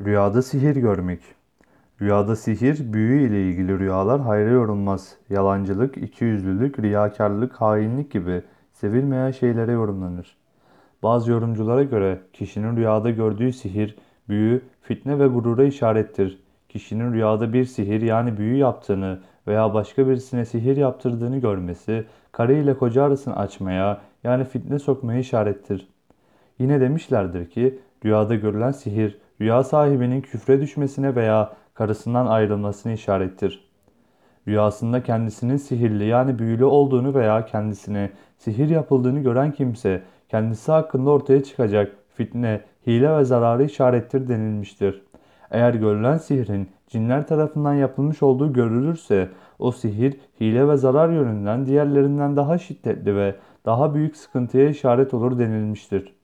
Rüyada sihir görmek. Rüyada sihir, büyü ile ilgili rüyalar hayra yorulmaz. Yalancılık, ikiyüzlülük, riyakarlık, hainlik gibi sevilmeyen şeylere yorumlanır. Bazı yorumculara göre kişinin rüyada gördüğü sihir, büyü, fitne ve gurura işarettir. Kişinin rüyada bir sihir yani büyü yaptığını veya başka birisine sihir yaptırdığını görmesi, karı ile koca arasını açmaya yani fitne sokmaya işarettir. Yine demişlerdir ki rüyada görülen sihir rüya sahibinin küfre düşmesine veya karısından ayrılmasını işarettir. Rüyasında kendisinin sihirli yani büyülü olduğunu veya kendisine sihir yapıldığını gören kimse kendisi hakkında ortaya çıkacak fitne, hile ve zararı işarettir denilmiştir. Eğer görülen sihrin cinler tarafından yapılmış olduğu görülürse o sihir hile ve zarar yönünden diğerlerinden daha şiddetli ve daha büyük sıkıntıya işaret olur denilmiştir.